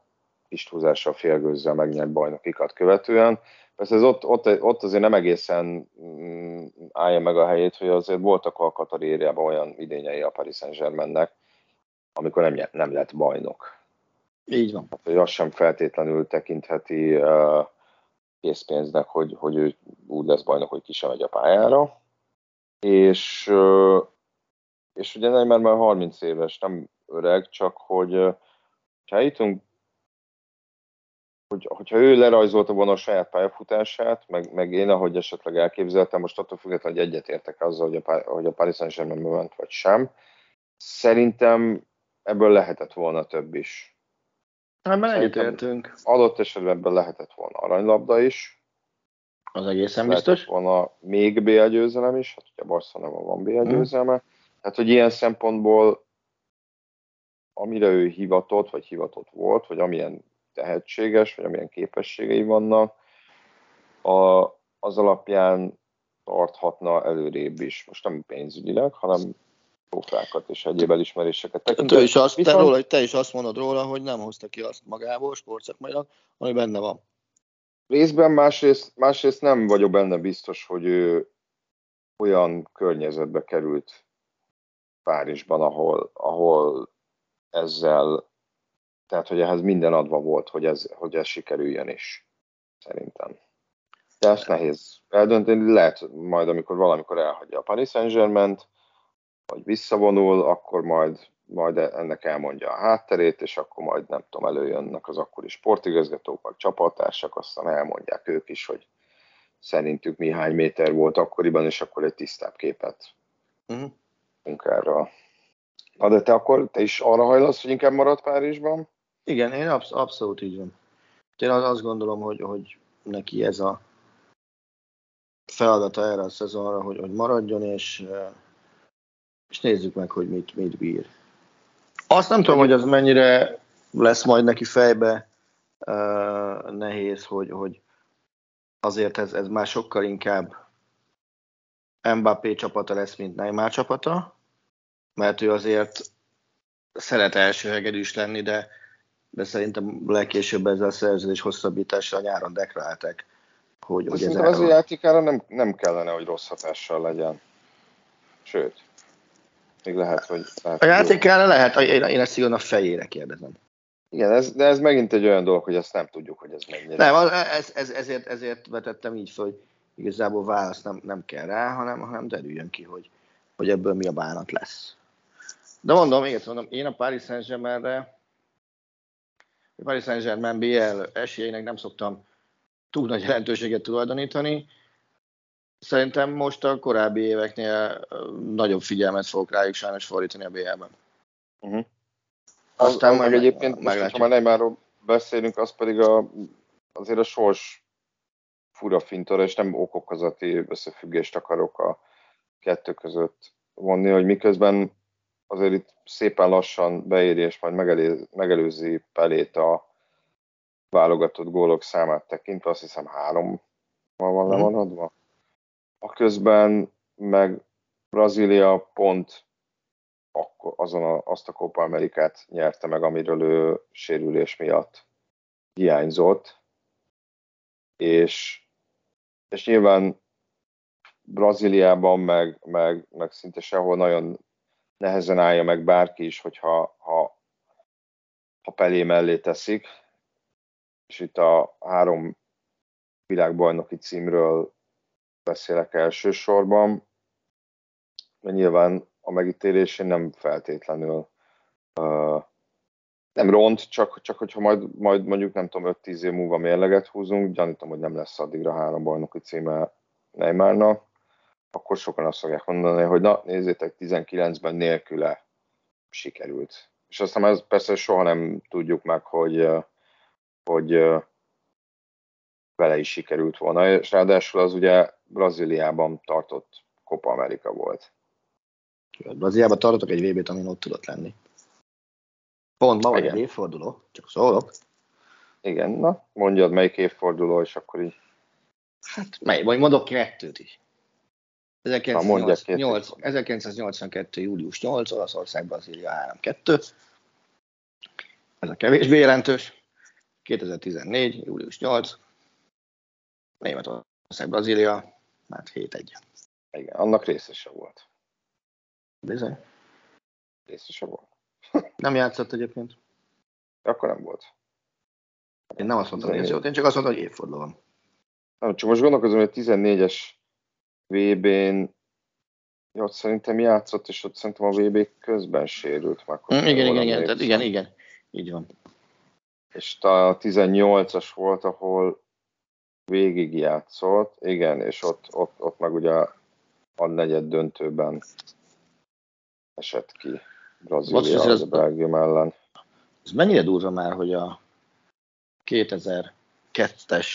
kis túlzással félgőzzel megnyert bajnokikat követően. Persze ez ott, ott, ott azért nem egészen mm, állja meg a helyét, hogy azért voltak a Katarériában olyan idényei a Paris Saint-Germainnek, amikor nem, nem lett bajnok. Így van. Hát, hogy azt sem feltétlenül tekintheti uh, készpénznek, hogy, hogy ő úgy lesz bajnok, hogy ki sem megy a pályára. És, uh, és ugye nem, mert már 30 éves, nem öreg, csak hogy uh, ha jutunk hogy, hogyha ő lerajzolta volna a saját pályafutását, meg, meg én, ahogy esetleg elképzeltem, most attól függetlenül, hogy egyetértek azzal, hogy a, hogy a Paris Saint-Germain ment, vagy sem, szerintem ebből lehetett volna több is. Ebben egyetértünk. Adott esetben ebből lehetett volna aranylabda is. Az egészen lehetett biztos. volna még BL győzelem is, hát ugye Barcelonában van BL hmm. győzelme. Tehát, hogy ilyen szempontból amire ő hivatott, vagy hivatott volt, vagy amilyen tehetséges, vagy amilyen képességei vannak, a, az alapján tarthatna előrébb is. Most nem pénzügyileg, hanem trófákat és egyéb elismeréseket tekintve. Te, is azt, Viszont... te, róla, te is azt mondod róla, hogy nem hozta ki azt magából sportszakmailag, ami benne van. Részben, másrészt, másrészt nem vagyok benne biztos, hogy ő olyan környezetbe került Párizsban, ahol, ahol ezzel tehát, hogy ehhez minden adva volt, hogy ez, hogy ez sikerüljön is, szerintem. De ezt nehéz eldönteni. Lehet majd, amikor valamikor elhagyja a Paris saint vagy visszavonul, akkor majd, majd ennek elmondja a hátterét, és akkor majd nem tudom, előjönnek az akkori sportigazgatók, vagy csapattársak, aztán elmondják ők is, hogy szerintük mi hány méter volt akkoriban, és akkor egy tisztább képet uh-huh. erről. Na de te akkor, te is arra hajlasz, hogy inkább marad Párizsban? Igen, én absz- abszolút így van. Én azt gondolom, hogy, hogy neki ez a feladata erre a szezonra, hogy, hogy maradjon, és, és nézzük meg, hogy mit, mit bír. Azt nem tudom, hogy az mennyire lesz majd neki fejbe uh, nehéz, hogy, hogy azért ez, ez már sokkal inkább Mbappé csapata lesz, mint Neymar csapata, mert ő azért szeret első hegedűs lenni, de de szerintem legkésőbb ezzel a szerződés hosszabbítással nyáron deklarálták, hogy, hogy ez az a játékára nem, nem kellene, hogy rossz hatással legyen. Sőt, még lehet, hogy... Lehet, a játékára lehet, én, én ezt a fejére kérdezem. Igen, ez, de ez megint egy olyan dolog, hogy ezt nem tudjuk, hogy ez mennyire. Nem, ez, ez, ezért, ezért vetettem így fel, hogy igazából válasz nem, nem kell rá, hanem, hanem derüljön ki, hogy, hogy ebből mi a bánat lesz. De mondom, még egyszer mondom, én a Paris Saint-Germainre Paris Saint-Germain BL esélyeinek nem szoktam túl nagy jelentőséget tulajdonítani. Szerintem most a korábbi éveknél nagyobb figyelmet fogok rájuk sajnos fordítani a BL-ben. Uh-huh. Aztán az, meg egyébként, most, ha már Neymarról beszélünk, az pedig a, azért a sors fura fintora, és nem okokozati összefüggést akarok a kettő között vonni, hogy miközben azért itt szépen lassan beéri, és majd megelő, megelőzi Pelét a válogatott gólok számát tekintve, azt hiszem három van mhm. lemaradva. A közben meg Brazília pont akkor azon a, azt a Copa Amerikát nyerte meg, amiről ő sérülés miatt hiányzott. És, és nyilván Brazíliában, meg, meg, meg szinte sehol nagyon nehezen állja meg bárki is, hogyha ha, ha Pelé mellé teszik. És itt a három világbajnoki címről beszélek elsősorban, mert nyilván a megítélésén nem feltétlenül uh, nem ront, csak, csak hogyha majd, majd mondjuk nem tudom 5-10 év múlva mérleget húzunk, gyanítom, hogy nem lesz addigra három bajnoki címe Neymarnak, akkor sokan azt fogják mondani, hogy na, nézzétek, 19-ben nélküle sikerült. És aztán ez persze soha nem tudjuk meg, hogy, hogy vele is sikerült volna, és ráadásul az ugye Brazíliában tartott Copa America volt. Brazíliában tartottak egy VB-t, amin ott tudott lenni. Pont ma vagy egy évforduló, csak szólok. Igen, na, mondjad melyik évforduló, és akkor így. Hát, mely, vagy mondok kettőt is. Na, 1908, 1982. július 8, Olaszország, Brazília 3-2. Ez a kevésbé jelentős. 2014. július 8. Németország, Brazília, hát 7-1. Igen, annak részese volt. Bizony. Részese volt. Nem játszott egyébként. Akkor nem volt. Én nem azt mondtam, hogy ez jó, én csak azt mondtam, hogy évforduló van. Nem, csak most gondolkozom, hogy a 14-es VB-n jó, szerintem játszott, és ott szerintem a VB közben sérült. Már mm, igen, igen, igen, tehát igen, igen, így van. És a 18-as volt, ahol végig játszott, igen, és ott, ott, ott meg ugye a negyed döntőben esett ki Brazília az, Belgium ellen. Ez mennyire durva már, hogy a 2002-es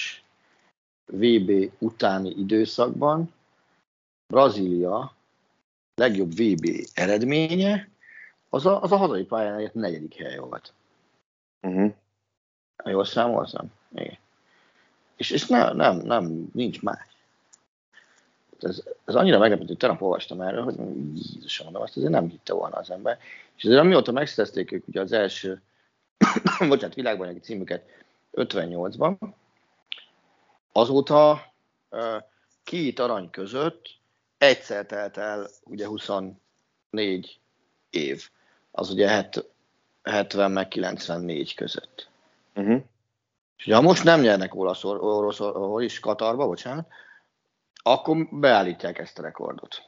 VB utáni időszakban Brazília legjobb VB eredménye az a, az a hazai pályán egy negyedik hely volt. Uh-huh. Jól számoltam? Igen. És, és ne, nem, nem, nincs más. Ez, ez annyira meglepő, hogy tegnap olvastam erről, hogy Jézusom, mondom, azt azért nem hitte volna az ember. És azért amióta megszerezték ők ugye az első, bocsánat, világbajnoki címüket 58-ban, azóta uh, két arany között egyszer telt el ugye 24 év, az ugye 70 meg 94 között. Uh-huh. És ha most nem nyernek olasz, orosz, orosz is Katarba, bocsánat, akkor beállítják ezt a rekordot.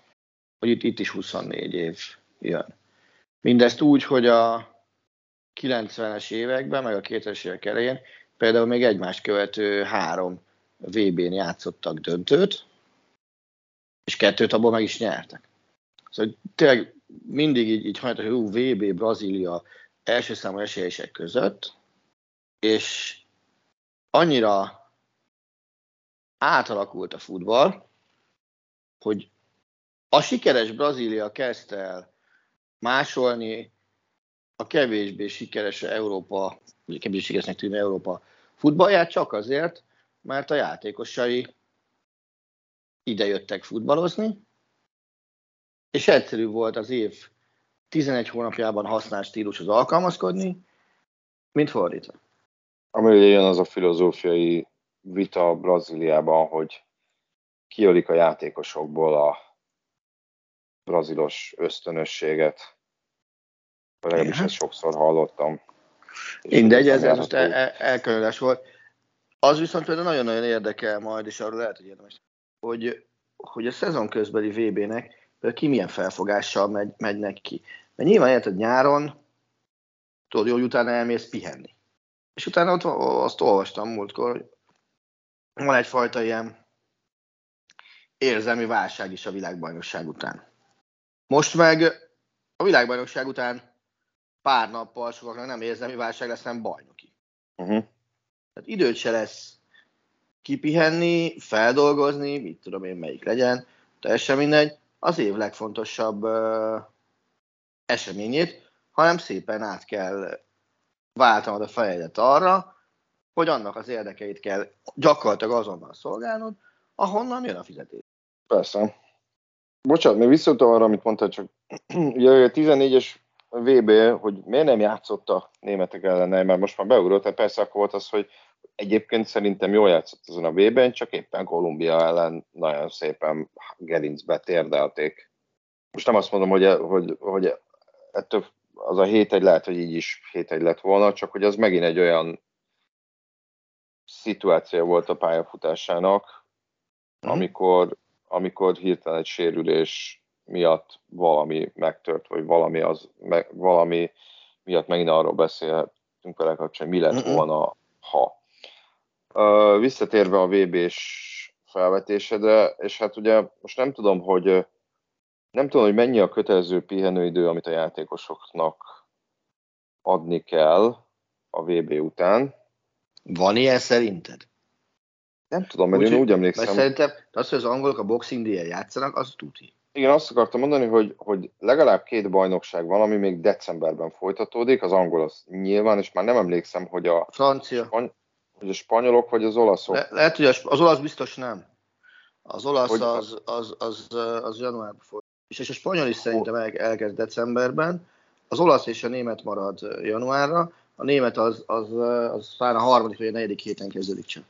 Hogy itt, itt is 24 év jön. Mindezt úgy, hogy a 90-es években, meg a 2000-es évek elején például még egymás követő három VB-n játszottak döntőt, és kettőt abból meg is nyertek. Szóval tényleg mindig így, így hajtott, hogy VB, Brazília első számú esélyesek között, és annyira átalakult a futball, hogy a sikeres Brazília kezdte el másolni a kevésbé sikeres Európa, kevésbé sikeresnek tűnő Európa futballját csak azért, mert a játékosai ide jöttek futballozni, és egyszerű volt az év 11 hónapjában használt stílushoz alkalmazkodni, mint fordítva. Ami jön az a filozófiai vita Brazíliában, hogy kiölik a játékosokból a brazilos ösztönösséget. Legalábbis ezt sokszor hallottam. Mindegy, ez, ez most el, el, volt. Az viszont például nagyon-nagyon érdekel majd, és arról lehet, hogy érdemes, hogy, hogy a szezon közbeli VB-nek ki milyen felfogással megy, megy neki. Mert nyilván érted nyáron, tudod, hogy utána elmész pihenni. És utána ott azt olvastam múltkor, hogy van egyfajta ilyen érzelmi válság is a világbajnokság után. Most meg a világbajnokság után pár nappal sokaknak nem érzelmi válság lesz, hanem bajnoki. Uh-huh. Tehát időt se lesz kipihenni, feldolgozni, mit tudom én melyik legyen, teljesen mindegy, az év legfontosabb uh, eseményét, hanem szépen át kell váltanod a fejedet arra, hogy annak az érdekeit kell gyakorlatilag azonnal szolgálnod, ahonnan jön a fizetés. Persze. Bocsánat, még visszatom arra, amit mondtál, csak ugye a 14-es VB, hogy miért nem játszott a németek ellen, mert most már beugrott, tehát persze akkor volt az, hogy egyébként szerintem jól játszott azon a VB-ben, csak éppen Kolumbia ellen nagyon szépen gerincbe térdelték. Most nem azt mondom, hogy, hogy, hogy ettől az a 7 egy lehet, hogy így is 7 egy lett volna, csak hogy az megint egy olyan szituáció volt a pályafutásának, mm. amikor, amikor hirtelen egy sérülés miatt valami megtört, vagy valami, az, me, valami miatt megint arról beszélhetünk vele kapcsolatban, mi lett volna, ha. Uh, visszatérve a VB-s felvetésedre, és hát ugye most nem tudom, hogy nem tudom, hogy mennyi a kötelező pihenőidő, amit a játékosoknak adni kell a VB után. Van ilyen szerinted? Nem tudom, mert úgy, én úgy emlékszem. Szerintem az, hogy az angolok a Boxing day játszanak, az tuti. Igen, azt akartam mondani, hogy, hogy legalább két bajnokság van, ami még decemberben folytatódik, az angol az nyilván, és már nem emlékszem, hogy a, Francia. Spany- hogy a spanyolok vagy az olaszok. Le, lehet, hogy az olasz biztos nem. Az olasz hogy az, az, az, az, az januárban folyt. És, és a spanyol is szerintem el, elkezd decemberben, az olasz és a német marad januárra, a német az, az, az talán a harmadik vagy a negyedik héten kezdődik csak.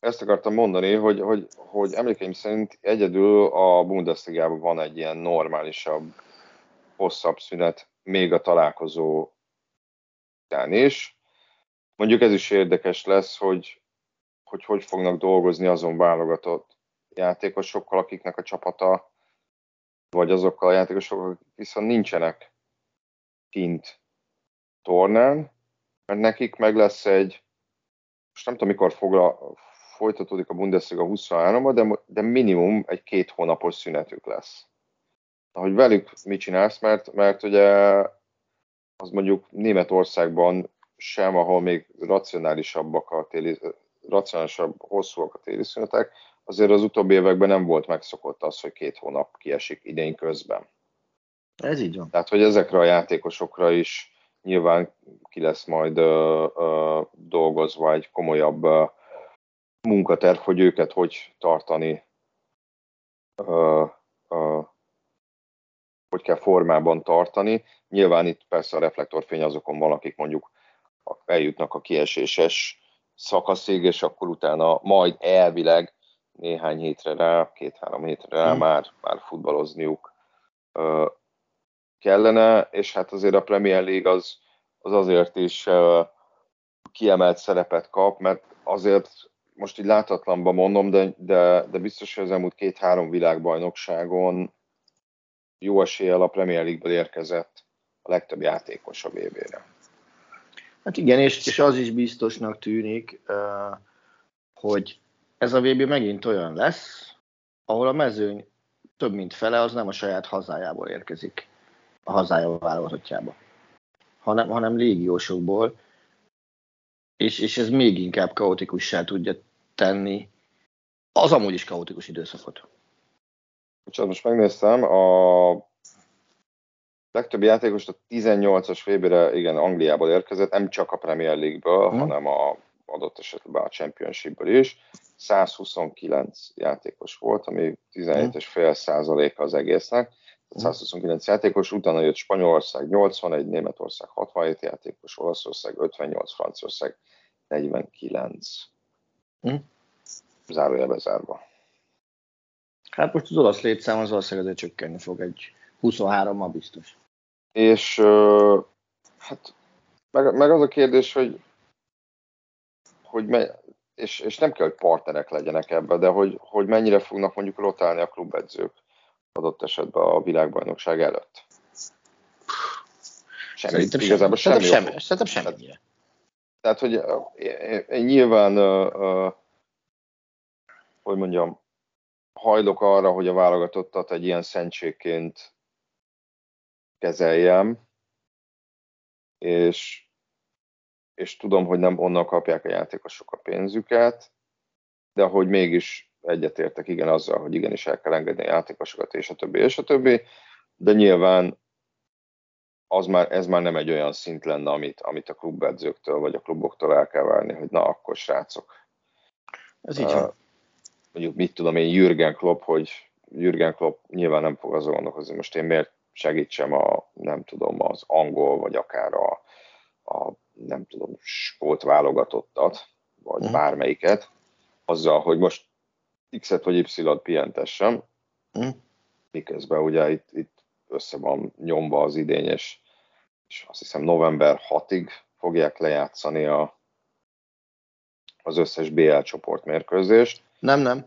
Ezt akartam mondani, hogy, hogy, hogy emlékeim szerint egyedül a Bundesligában van egy ilyen normálisabb, hosszabb szünet, még a találkozó után is. Mondjuk ez is érdekes lesz, hogy hogy, hogy fognak dolgozni azon válogatott játékosokkal, akiknek a csapata, vagy azokkal a játékosokkal, akik viszont nincsenek kint tornán, mert nekik meg lesz egy, most nem tudom, mikor fogla, folytatódik a Bundesliga 23 de, de minimum egy két hónapos szünetük lesz. Hogy velük mit csinálsz, mert, mert ugye az mondjuk Németországban sem, ahol még racionálisabbak a téli, racionálisabb, hosszúak a téli szünetek, azért az utóbbi években nem volt megszokott az, hogy két hónap kiesik idén közben. Ez így van. Tehát, hogy ezekre a játékosokra is nyilván ki lesz majd ö, ö, dolgozva egy komolyabb ö, munkaterv, hogy őket hogy tartani, ö, ö, hogy kell formában tartani. Nyilván itt persze a reflektorfény azokon van, akik mondjuk eljutnak a kieséses szakaszig, és akkor utána majd elvileg néhány hétre rá, két-három hétre rá hmm. már, már futballozniuk ö, kellene, és hát azért a Premier League az, az azért is ö, kiemelt szerepet kap, mert azért most így látatlanban mondom, de, de, de biztos, hogy az elmúlt két-három világbajnokságon jó eséllyel a Premier League-ből érkezett a legtöbb játékos a VB-re. Hát igen, és, és az is biztosnak tűnik, hogy ez a VB megint olyan lesz, ahol a mezőny több mint fele az nem a saját hazájából érkezik, a hazája válogatottjába, hanem, hanem légiósokból, és, és ez még inkább kaotikussá tudja tenni az amúgy is kaotikus időszakot. Bocsánat, most megnéztem, a legtöbb játékos a 18-as vb igen, Angliából érkezett, nem csak a Premier League-ből, hmm. hanem a adott esetben a Championship-ből is. 129 játékos volt, ami 17,5 százaléka az egésznek. 129 játékos, utána jött Spanyolország 81, Németország 67 játékos, Olaszország 58, Franciaország 49. Hm? Zárójelbe zárva. Hát most az olasz létszám az valószínűleg azért csökkenni fog, egy 23-mal biztos. És hát meg, meg az a kérdés, hogy, hogy me, és, és nem kell, hogy partnerek legyenek ebbe, de hogy, hogy mennyire fognak mondjuk rotálni a klubedzők adott esetben a világbajnokság előtt. Semmi, szerintem igazából semmi. Szerintem semmi. Szerintem semmi. Tehát, hogy nyilván, hogy mondjam, hajlok arra, hogy a válogatottat egy ilyen szentségként kezeljem, és, és tudom, hogy nem onnan kapják a játékosok a pénzüket, de hogy mégis egyetértek igen azzal, hogy igenis el kell engedni a játékosokat, és a többi, és a többi, de nyilván az már, ez már nem egy olyan szint lenne, amit, amit a klubedzőktől vagy a kluboktól el kell várni, hogy na akkor srácok. Ez így uh, Mondjuk mit tudom én, Jürgen Klopp, hogy Jürgen Klopp nyilván nem fog azon gondolkozni, most én miért segítsem a, nem tudom, az angol, vagy akár a, a nem tudom, skót válogatottat, vagy mm. bármelyiket, azzal, hogy most X-et vagy Y-t pihentessem, mm. miközben ugye itt, itt össze van nyomva az idény, és, és azt hiszem november 6-ig fogják lejátszani a, az összes BL csoport mérkőzést. Nem, nem.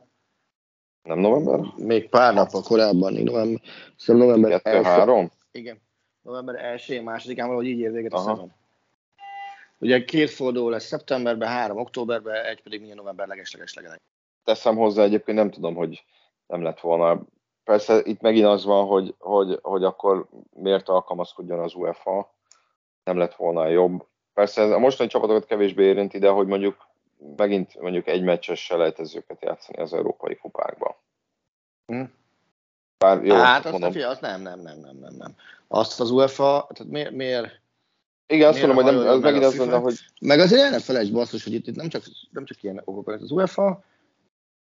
Nem november? Még pár nap korábban, november, szerintem november 2-3? Igen. November 1 másodikán valahogy így ér véget a szezon. Ugye két forduló lesz szeptemberben, három októberben, egy pedig milyen november legesleges legelej. Teszem hozzá egyébként, nem tudom, hogy nem lett volna. Persze itt megint az van, hogy, hogy, hogy akkor miért alkalmazkodjon az UEFA, nem lett volna jobb. Persze ez a mostani csapatokat kevésbé érinti, de hogy mondjuk megint mondjuk egy meccses selejtezőket játszani az európai kupákba. Hm. Bár jó, hát azt, mondom. fia, azt nem, nem, nem, nem, nem, nem. Azt az UEFA, tehát miért, miért Igen, azt mondom, hogy nem, az meg megint a azt FIFA? mondom, hogy Meg azért el ne felejtsd basszus, hogy itt, itt nem, csak, nem csak ilyen okok. Az UEFA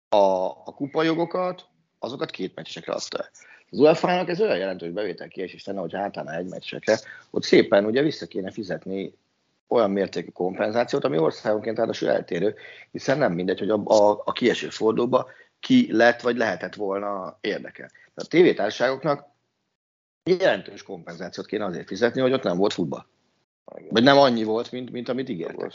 a, a kupajogokat, azokat két meccsekre el. Az UEFA-nak ez olyan jelentős bevétel kiesés lenne, hogy átállna egy meccsekre, ott szépen ugye vissza kéne fizetni olyan mértékű kompenzációt, ami országonként ráadásul eltérő, hiszen nem mindegy, hogy a, a, a kieső fordulóba ki lett vagy lehetett volna érdekel. A tévétársaságoknak jelentős kompenzációt kéne azért fizetni, hogy ott nem volt futball. Vagy nem annyi volt, mint, mint amit ígértek.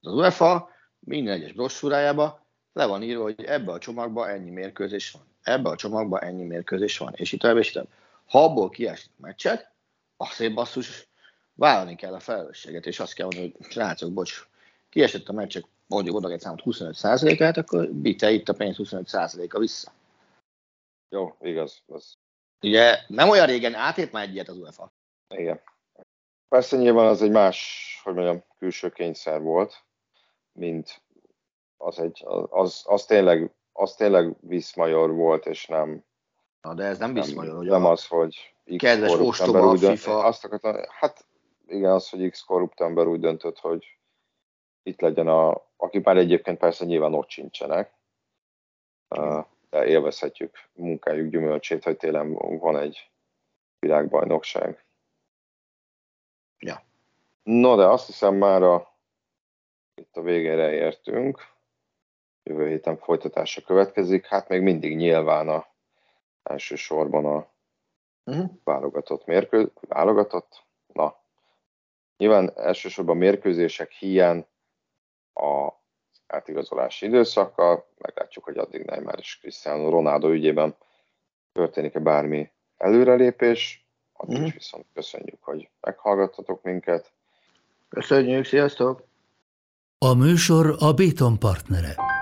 Az UEFA minden egyes brossúrájába le van írva, hogy ebbe a csomagba ennyi mérkőzés van. Ebbe a csomagba ennyi mérkőzés van. És itt tovább, és tovább. Ha abból kiesnek meccsek, azért basszus, vállalni kell a felelősséget, és azt kell mondani, hogy srácok, bocs, kiesett a meccsek, mondjuk oda egy számot 25%-át, akkor bitte itt a pénz 25%-a vissza. jó, igaz, az, Ugye nem olyan régen átért már egy ilyet az UEFA. igen. Persze nyilván az egy más, hogy mondjam, külső kényszer volt, mint az egy, az, az tényleg, az tényleg viszmajor volt, és nem, Na, de ez nem nem, viszmajor, hogy nem a, az, hogy X kedves ostoba ember úgy dönt- FIFA. Azt akartam, hát igen, az, hogy X korrupt ember úgy döntött, hogy itt legyen a, akik már egyébként persze nyilván ott sincsenek, de élvezhetjük munkájuk gyümölcsét, hogy télen van egy világbajnokság. Ja. No, de azt hiszem már a, itt a végére értünk. Jövő héten folytatása következik. Hát még mindig nyilván a elsősorban a uh-huh. válogatott mérkőz, válogatott, na, nyilván elsősorban mérkőzések hiány a átigazolási időszakkal, meglátjuk, hogy addig Neymar és Cristiano Ronaldo ügyében történik-e bármi előrelépés, addig Mhm. is viszont köszönjük, hogy meghallgattatok minket. Köszönjük, sziasztok! A műsor a Béton partnere.